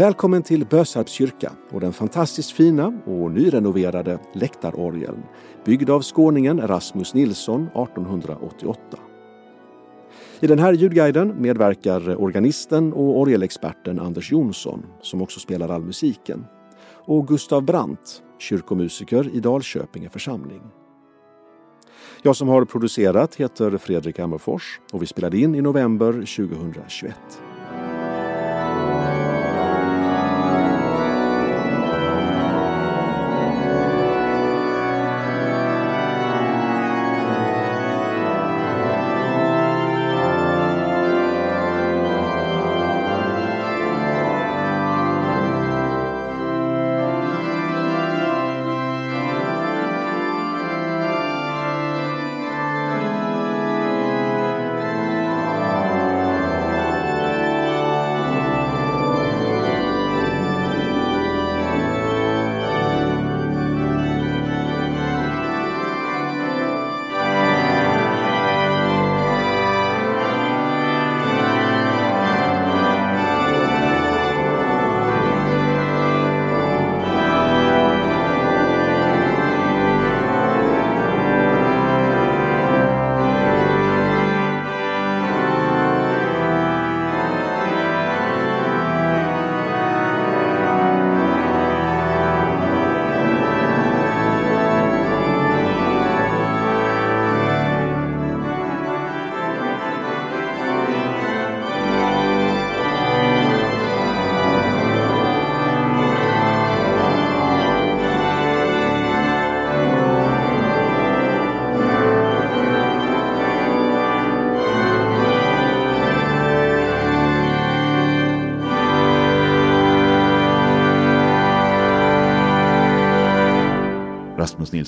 Välkommen till Bösarps kyrka och den fantastiskt fina och nyrenoverade läktarorgeln byggd av skåningen Rasmus Nilsson 1888. I den här ljudguiden medverkar organisten och orgelexperten Anders Jonsson som också spelar all musiken och Gustav Brandt, kyrkomusiker i Dalköpinge församling. Jag som har producerat heter Fredrik Ammerfors och vi spelade in i november 2021.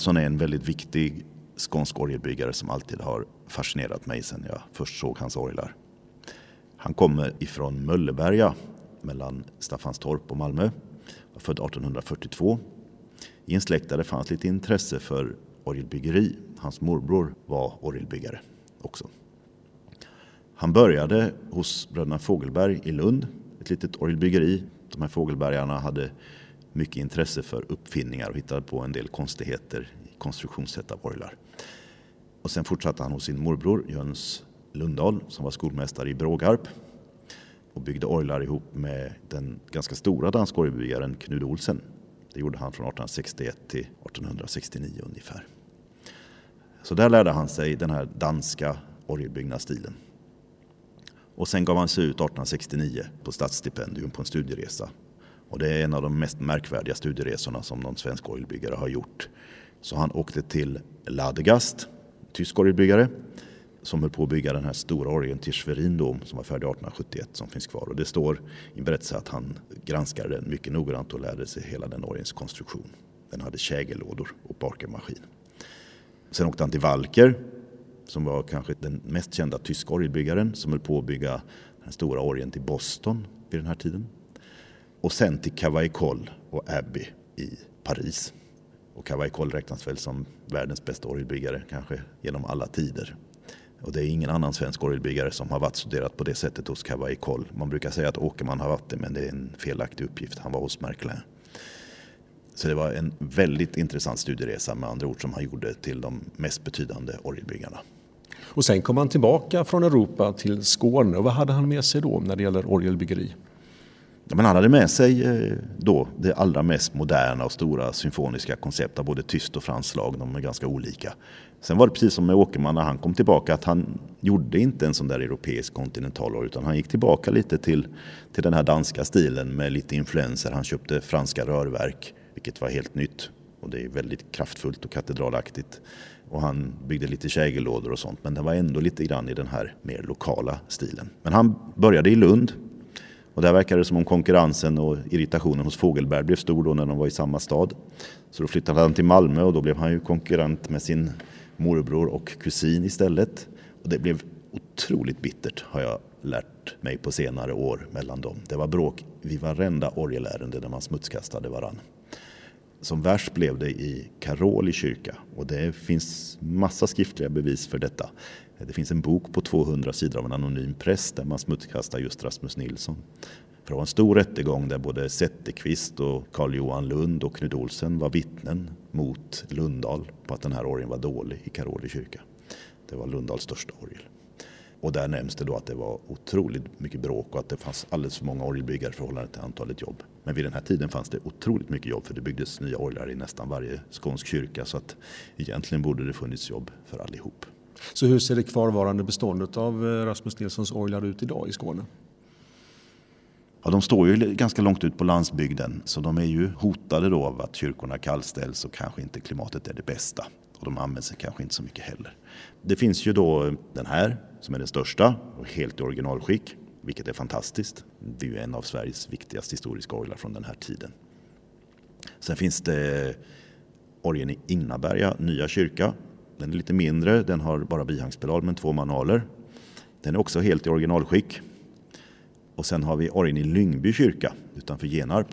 Nilsson är en väldigt viktig skånsk orgelbyggare som alltid har fascinerat mig sedan jag först såg hans orglar. Han kommer ifrån Mölleberga mellan Staffanstorp och Malmö. Var född 1842. I en släkt där det fanns lite intresse för orgelbyggeri. Hans morbror var orgelbyggare också. Han började hos bröderna Fogelberg i Lund, ett litet orgelbyggeri. De här Fogelbergarna hade mycket intresse för uppfinningar och hittade på en del konstigheter i konstruktionssätt av orglar. Och sen fortsatte han hos sin morbror Jöns Lundahl som var skolmästare i Brågarp och byggde orglar ihop med den ganska stora danska orgelbyggaren Knud Olsen. Det gjorde han från 1861 till 1869 ungefär. Så där lärde han sig den här danska orgelbyggnadsstilen. Och sen gav han sig ut 1869 på statsstipendium på en studieresa och det är en av de mest märkvärdiga studieresorna som någon svensk orgelbyggare har gjort. Så han åkte till Ladegast, tysk orgelbyggare, som höll på att bygga den här stora orgeln till Schwerin som var färdig 1871 som finns kvar. Och det står i en berättelse att han granskade den mycket noggrant och lärde sig hela den orgelns konstruktion. Den hade kägellådor och parkermaskin. Sen åkte han till Walker som var kanske den mest kända tyska orgelbyggaren som höll på att bygga den stora orgeln till Boston vid den här tiden och sen till Cavaicol och Abbey i Paris. Och Cavaicol räknas väl som världens bästa orgelbyggare kanske genom alla tider. Och det är ingen annan svensk orgelbyggare som har varit studerat på det sättet hos Cavaicol. Man brukar säga att Åkerman har varit det men det är en felaktig uppgift. Han var hos Merklin. Så det var en väldigt intressant studieresa med andra ord som han gjorde till de mest betydande orgelbyggarna. Och sen kom han tillbaka från Europa till Skåne och vad hade han med sig då när det gäller orgelbyggeri? Men han hade med sig eh, då det allra mest moderna och stora symfoniska koncept av både tyst och franskt slag. De är ganska olika. Sen var det precis som med Åkerman när han kom tillbaka att han gjorde inte en sån där europeisk kontinentalorgel utan han gick tillbaka lite till, till den här danska stilen med lite influenser. Han köpte franska rörverk vilket var helt nytt och det är väldigt kraftfullt och katedralaktigt. Och han byggde lite kägellådor och sånt men det var ändå lite grann i den här mer lokala stilen. Men han började i Lund och där verkar det som om konkurrensen och irritationen hos Fogelberg blev stor då när de var i samma stad. Så då flyttade han till Malmö och då blev han ju konkurrent med sin morbror och kusin istället. Och det blev otroligt bittert har jag lärt mig på senare år mellan dem. Det var bråk vid varenda orgelärende där man smutskastade varann. Som värst blev det i Karoli kyrka och det finns massa skriftliga bevis för detta. Det finns en bok på 200 sidor av en anonym präst där man smutskastar just Rasmus Nilsson. För det var en stor rättegång där både Zetterqvist och Carl Johan Lund och Knud Olsen var vittnen mot Lundahl på att den här orgeln var dålig i Karoli kyrka. Det var Lundahls största orgel. Och där nämns det då att det var otroligt mycket bråk och att det fanns alldeles för många orgelbyggare i förhållande till antalet jobb. Men vid den här tiden fanns det otroligt mycket jobb för det byggdes nya orglar i nästan varje skånsk kyrka så att egentligen borde det funnits jobb för allihop. Så hur ser det kvarvarande beståndet av eh, Rasmus Nilssons orglar ut idag i Skåne? Ja, de står ju ganska långt ut på landsbygden så de är ju hotade då av att kyrkorna kallställs och kanske inte klimatet är det bästa. Och de används kanske inte så mycket heller. Det finns ju då den här som är den största och helt i originalskick, vilket är fantastiskt. Det är ju en av Sveriges viktigaste historiska orglar från den här tiden. Sen finns det orgeln i Innaberga nya kyrka. Den är lite mindre, den har bara bihangspedal men två manualer. Den är också helt i originalskick. Och sen har vi orgeln i Lyngby kyrka utanför Genarp.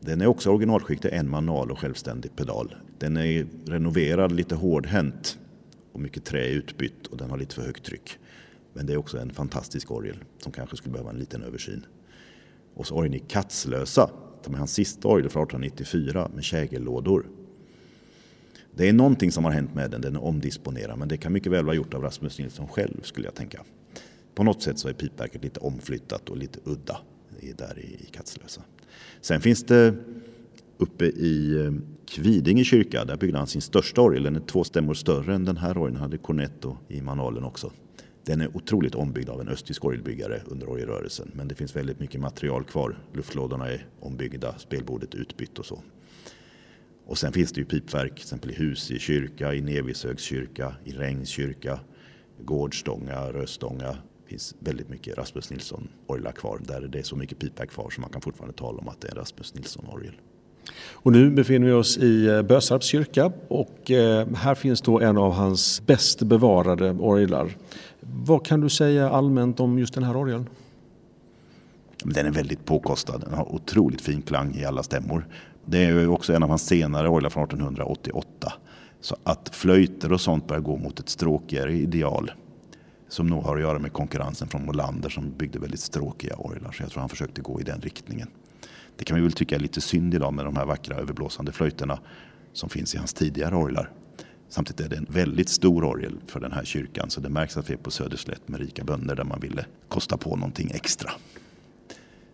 Den är också originalskick, det är en manual och självständig pedal. Den är renoverad, lite hårdhänt och mycket trä är utbytt och den har lite för högt tryck. Men det är också en fantastisk orgel som kanske skulle behöva en liten översyn. Och så orgeln i Katslösa, som är hans sista orgel från 1894 med kägellådor. Det är någonting som har hänt med den, den är omdisponerad men det kan mycket väl vara gjort av Rasmus Nilsson själv skulle jag tänka. På något sätt så är pipverket lite omflyttat och lite udda där i Katslösa. Sen finns det uppe i eh, Kvidinge kyrka, där byggde han sin största orgel. Den är två stämmor större än den här orgeln, hade cornetto i manualen också. Den är otroligt ombyggd av en östtysk orgelbyggare under orgelrörelsen. Men det finns väldigt mycket material kvar. Luftlådorna är ombyggda, spelbordet utbytt och så. Och sen finns det ju pipverk, till exempel i Husie kyrka, i Nevishögs kyrka, i Rängs kyrka, Gårdstånga, Röstånga. Det finns väldigt mycket Rasmus Nilsson-orglar kvar. Där det är så mycket pipverk kvar så man kan fortfarande tala om att det är en Rasmus Nilsson-orgel. Och nu befinner vi oss i eh, Bösarps kyrka och eh, här finns då en av hans bäst bevarade orglar. Vad kan du säga allmänt om just den här orgeln? Den är väldigt påkostad. Den har otroligt fin klang i alla stämmor. Det är också en av hans senare orglar från 1888. Så att flöjter och sånt börjar gå mot ett stråkigare ideal. Som nog har att göra med konkurrensen från Molander som byggde väldigt stråkiga orglar. Så jag tror han försökte gå i den riktningen. Det kan vi väl tycka är lite synd idag med de här vackra överblåsande flöjterna som finns i hans tidigare orglar. Samtidigt är det en väldigt stor orgel för den här kyrkan så det märks att vi är på Söderslätt med rika bönder där man ville kosta på någonting extra.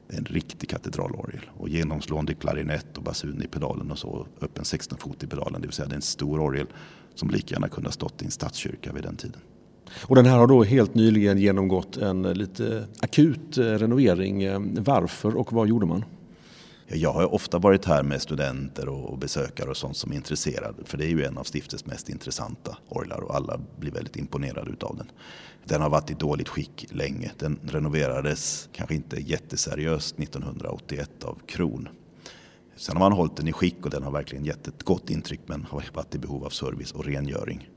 Det är en riktig katedralorgel och genomslående klarinett och basun i pedalen och så öppen 16 fot i pedalen. Det vill säga det är en stor orgel som lika gärna kunde ha stått i en stadskyrka vid den tiden. Och den här har då helt nyligen genomgått en lite akut eh, renovering. Eh, varför och vad gjorde man? Jag har ofta varit här med studenter och besökare och sånt som är intresserade. För det är ju en av stiftets mest intressanta orglar och alla blir väldigt imponerade utav den. Den har varit i dåligt skick länge. Den renoverades, kanske inte jätteseriöst, 1981 av Kron. Sen har man hållit den i skick och den har verkligen gett ett gott intryck men har varit i behov av service och rengöring.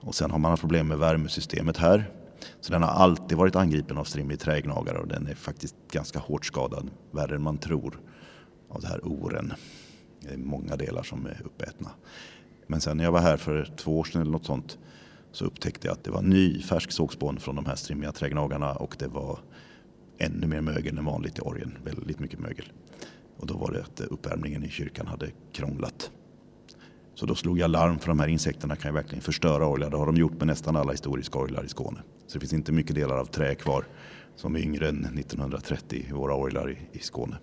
Och sen har man haft problem med värmesystemet här. Så den har alltid varit angripen av strimlig trägnagare och den är faktiskt ganska hårt skadad, värre än man tror av det här oren. Det är många delar som är uppätna. Men sen när jag var här för två år sedan eller något sånt så upptäckte jag att det var ny färsk sågspån från de här strimmiga trägnagarna och det var ännu mer mögel än vanligt i orgen. Väldigt mycket mögel. Och då var det att uppvärmningen i kyrkan hade krånglat. Så då slog jag larm för de här insekterna kan ju verkligen förstöra orglar. Det har de gjort med nästan alla historiska orglar i Skåne. Så det finns inte mycket delar av trä kvar som är yngre än 1930 i våra orglar i, i Skåne.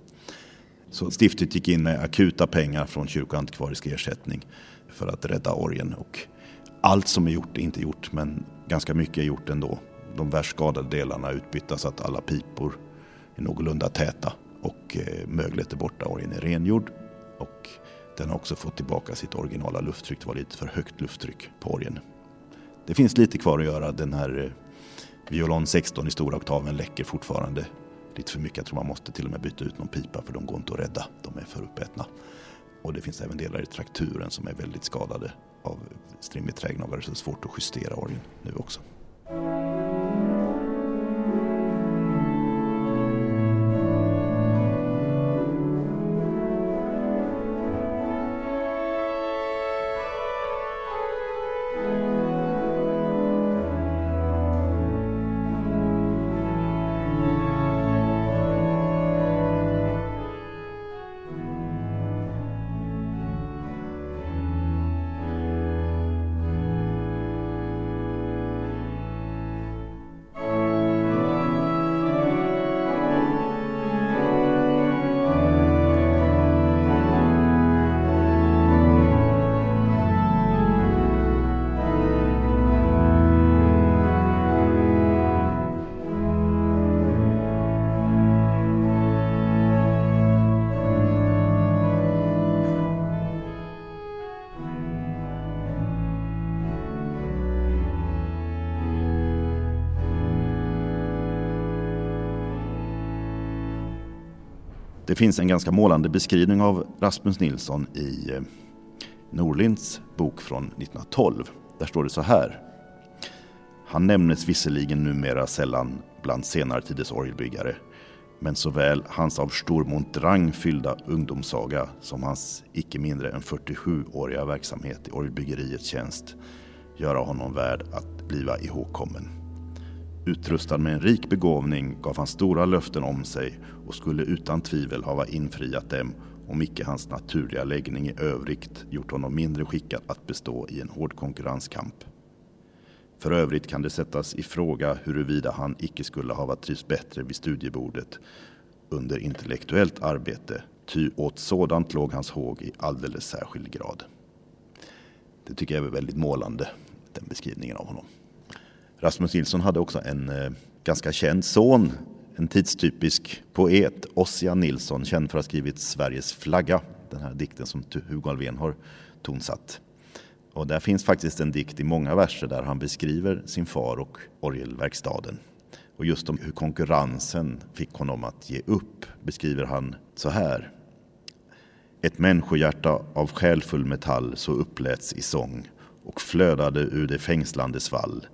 Så stiftet gick in med akuta pengar från kyrkoantikvarisk ersättning för att rädda orgen. Och allt som är gjort är inte gjort, men ganska mycket är gjort ändå. De värst skadade delarna är utbytta så att alla pipor är någorlunda täta och eh, möglet är borta. Orgen är rengjord och den har också fått tillbaka sitt originala lufttryck. Det var lite för högt lufttryck på orgen. Det finns lite kvar att göra. Den här eh, violon 16 i stora oktaven läcker fortfarande lite för mycket. Jag tror man måste till och med byta ut någon pipa för de går inte att rädda. De är för uppätna. Och det finns även delar i trakturen som är väldigt skadade av strimmigt trägnagare så det är svårt att justera orgeln nu också. Det finns en ganska målande beskrivning av Rasmus Nilsson i eh, Norlinds bok från 1912. Där står det så här. Han nämnes visserligen numera sällan bland senare tiders orgelbyggare men såväl hans av Stormont drang fyllda ungdomssaga som hans icke mindre än 47-åriga verksamhet i orgelbyggeriets tjänst göra honom värd att bliva ihågkommen. Utrustad med en rik begåvning gav han stora löften om sig och skulle utan tvivel hava infriat dem om icke hans naturliga läggning i övrigt gjort honom mindre skickad att bestå i en hård konkurrenskamp. För övrigt kan det sättas i fråga huruvida han icke skulle hava trivts bättre vid studiebordet under intellektuellt arbete, ty åt sådant låg hans håg i alldeles särskild grad. Det tycker jag är väldigt målande, den beskrivningen av honom. Rasmus Nilsson hade också en eh, ganska känd son, en tidstypisk poet, Ossian Nilsson, känd för att ha skrivit Sveriges flagga, den här dikten som Hugo Alfvén har tonsatt. Och där finns faktiskt en dikt i många verser där han beskriver sin far och orgelverkstaden. Och just om hur konkurrensen fick honom att ge upp beskriver han så här. Ett människohjärta av själfull metall så uppläts i sång och flödade ur det fängslande svall.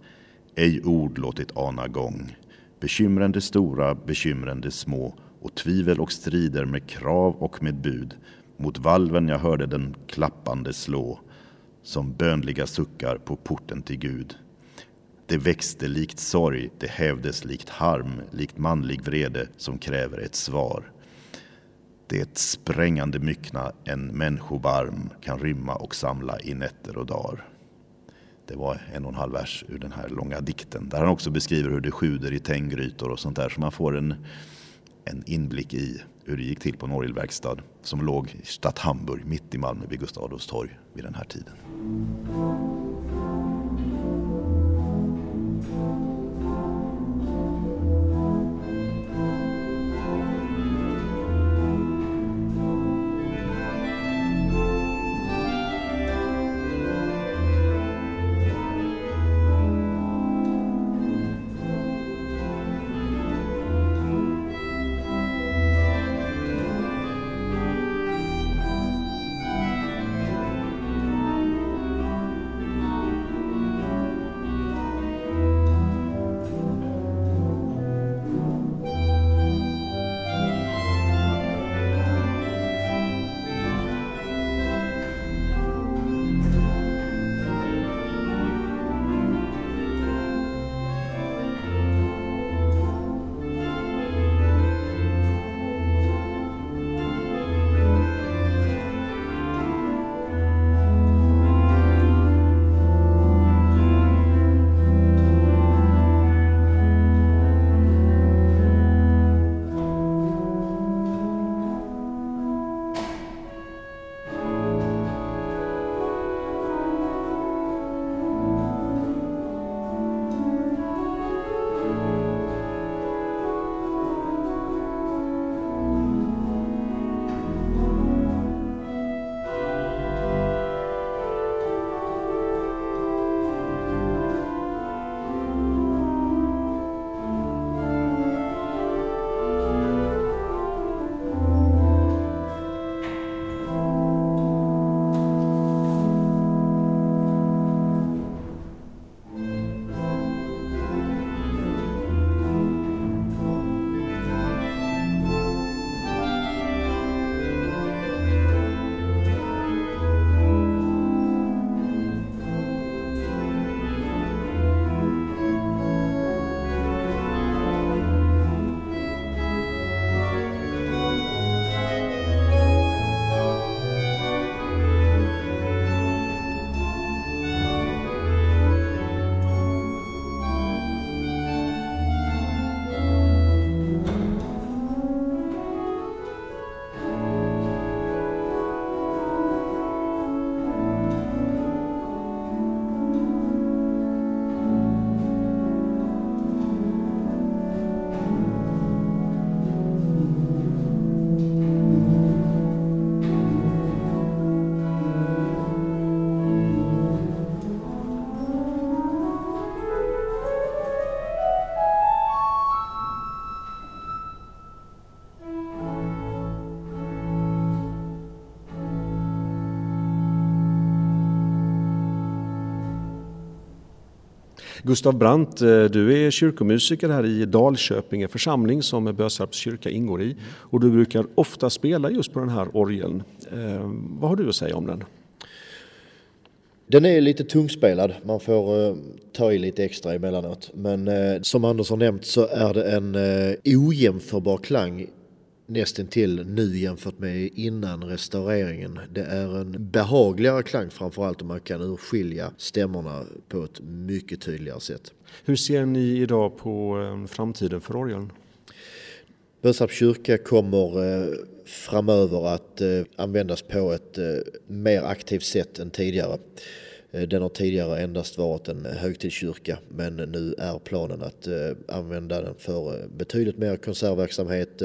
Ej ord låtit ana gång. Bekymrande stora, bekymrande små och tvivel och strider med krav och med bud. Mot valven jag hörde den klappande slå som bönliga suckar på porten till Gud. Det växte likt sorg, det hävdes likt harm, likt manlig vrede som kräver ett svar. Det sprängande myckna en människovarm kan rymma och samla i nätter och dagar. Det var en och en halv vers ur den här långa dikten där han också beskriver hur det sjuder i tänggrytor och sånt där så man får en, en inblick i hur det gick till på en orgelverkstad som låg i Stadt Hamburg mitt i Malmö vid Gustav Adolfs torg vid den här tiden. Gustav Brandt, eh, du är kyrkomusiker här i Dalköpinge församling som Bösarps kyrka ingår i och du brukar ofta spela just på den här orgeln. Eh, vad har du att säga om den? Den är lite tungspelad, man får eh, ta i lite extra emellanåt. Men som Anders har nämnt så är det en ojämförbar klang nästan till nu jämfört med innan restaureringen. Det är en behagligare klang framförallt om man kan urskilja stämmorna på ett mycket tydligare sätt. Hur ser ni idag på framtiden för orgeln? Bösarps kyrka kommer framöver att eh, användas på ett eh, mer aktivt sätt än tidigare. Eh, den har tidigare endast varit en högtidskyrka men nu är planen att använda den för betydligt mer konsertverksamhet,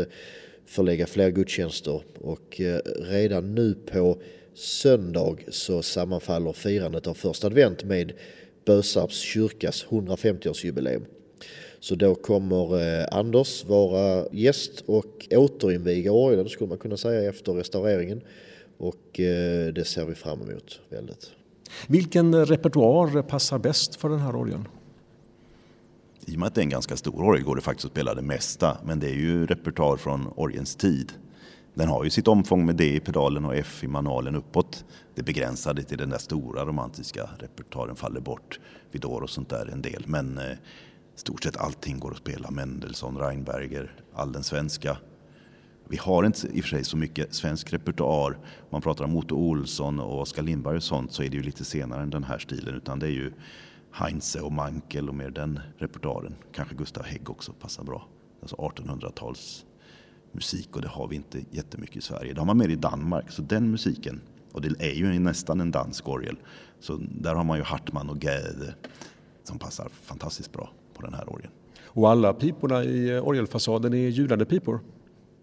förlägga fler gudstjänster och eh, redan nu på söndag så sammanfaller firandet av första advent med Bösarps kyrkas 150-årsjubileum. Så då kommer eh, Anders vara gäst och återinviga orgeln skulle man kunna säga efter restaureringen. Och eh, det ser vi fram emot väldigt. Vilken repertoar passar bäst för den här orgeln? I och med att det är en ganska stor orgel går det faktiskt att spela det mesta, men det är ju repertoar från orgelns tid. Den har ju sitt omfång med D i pedalen och F i manualen uppåt. Det begränsade till den där stora romantiska repertoaren faller bort. Vidor och sånt där en del. Men eh, stort sett allting går att spela. Mendelssohn, Reinberger, all den svenska. Vi har inte i och för sig så mycket svensk repertoar. Om man pratar om Otto Olsson och Oskar Lindberg och sånt så är det ju lite senare än den här stilen. Utan det är ju Heinze och Mankel och mer den repertoaren. Kanske Gustav Hägg också passar bra. Alltså 1800-tals musik och det har vi inte jättemycket i Sverige. Det har man mer i Danmark. Så den musiken, och det är ju nästan en dansk orgel. Så där har man ju Hartman och Gäde som passar fantastiskt bra på den här orgeln. Och alla piporna i orgelfasaden är ljudande pipor?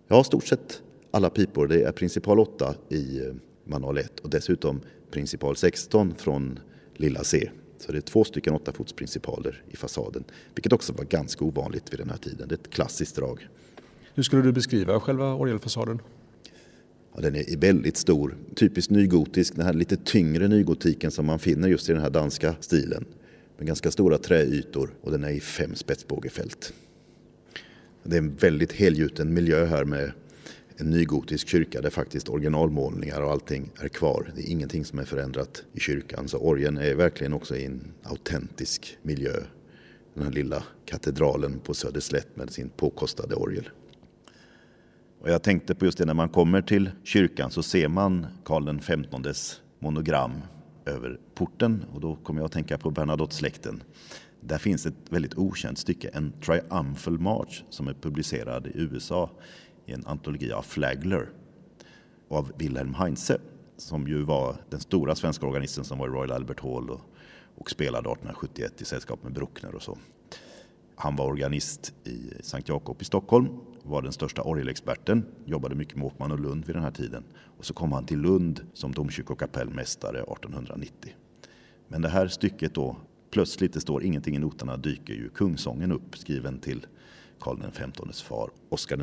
Ja, stort sett alla pipor. Det är principal 8 i eh, manual 1 och dessutom principal 16 från lilla C. Så det är två stycken 8 fots principaler i fasaden, vilket också var ganska ovanligt vid den här tiden. Det är ett klassiskt drag. Hur skulle du beskriva själva orgelfasaden? Ja, den är väldigt stor, typiskt nygotisk, den här lite tyngre nygotiken som man finner just i den här danska stilen med ganska stora träytor och den är i fem spetsbågefält. Det är en väldigt helgjuten miljö här med en nygotisk kyrka där faktiskt originalmålningar och allting är kvar. Det är ingenting som är förändrat i kyrkan så orgeln är verkligen också i en autentisk miljö. Den här lilla katedralen på Söderslätt med sin påkostade orgel. Och jag tänkte på just det när man kommer till kyrkan så ser man Karl XVs monogram över porten och då kommer jag att tänka på Bernadotte-släkten. Där finns ett väldigt okänt stycke, en Triumphal March som är publicerad i USA i en antologi av Flagler av Wilhelm Heinze som ju var den stora svenska organisten som var i Royal Albert Hall och, och spelade 1871 i sällskap med Bruckner och så. Han var organist i Sankt Jakob i Stockholm, var den största orgelexperten, jobbade mycket med Åkman och Lund vid den här tiden. Och så kom han till Lund som domkyrkokapellmästare 1890. Men det här stycket då, plötsligt det står ingenting i noterna, dyker ju kungsången upp skriven till Karl XVs far, Oscar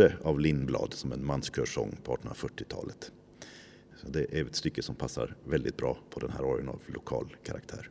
I av Lindblad som en manskörsång på 1840-talet. Så det är ett stycke som passar väldigt bra på den här orgeln av lokal karaktär.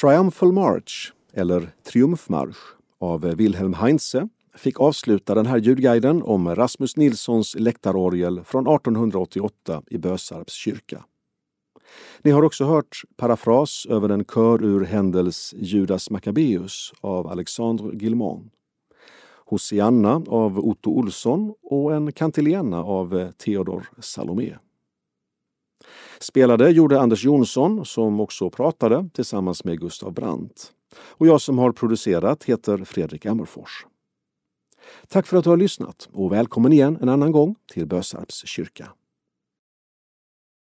Triumphal March, eller Triumfmarsch, av Wilhelm Heinze fick avsluta den här ljudguiden om Rasmus Nilssons läktarorgel från 1888 i Bösarps kyrka. Ni har också hört parafras över en kör ur Händels Judas Maccabeus av Alexandre Guillemont. Hosianna av Otto Olsson och en kantilena av Theodor Salomé. Spelade gjorde Anders Jonsson som också pratade tillsammans med Gustav Brandt. Och jag som har producerat heter Fredrik Ammerfors. Tack för att du har lyssnat och välkommen igen en annan gång till Bösarps kyrka.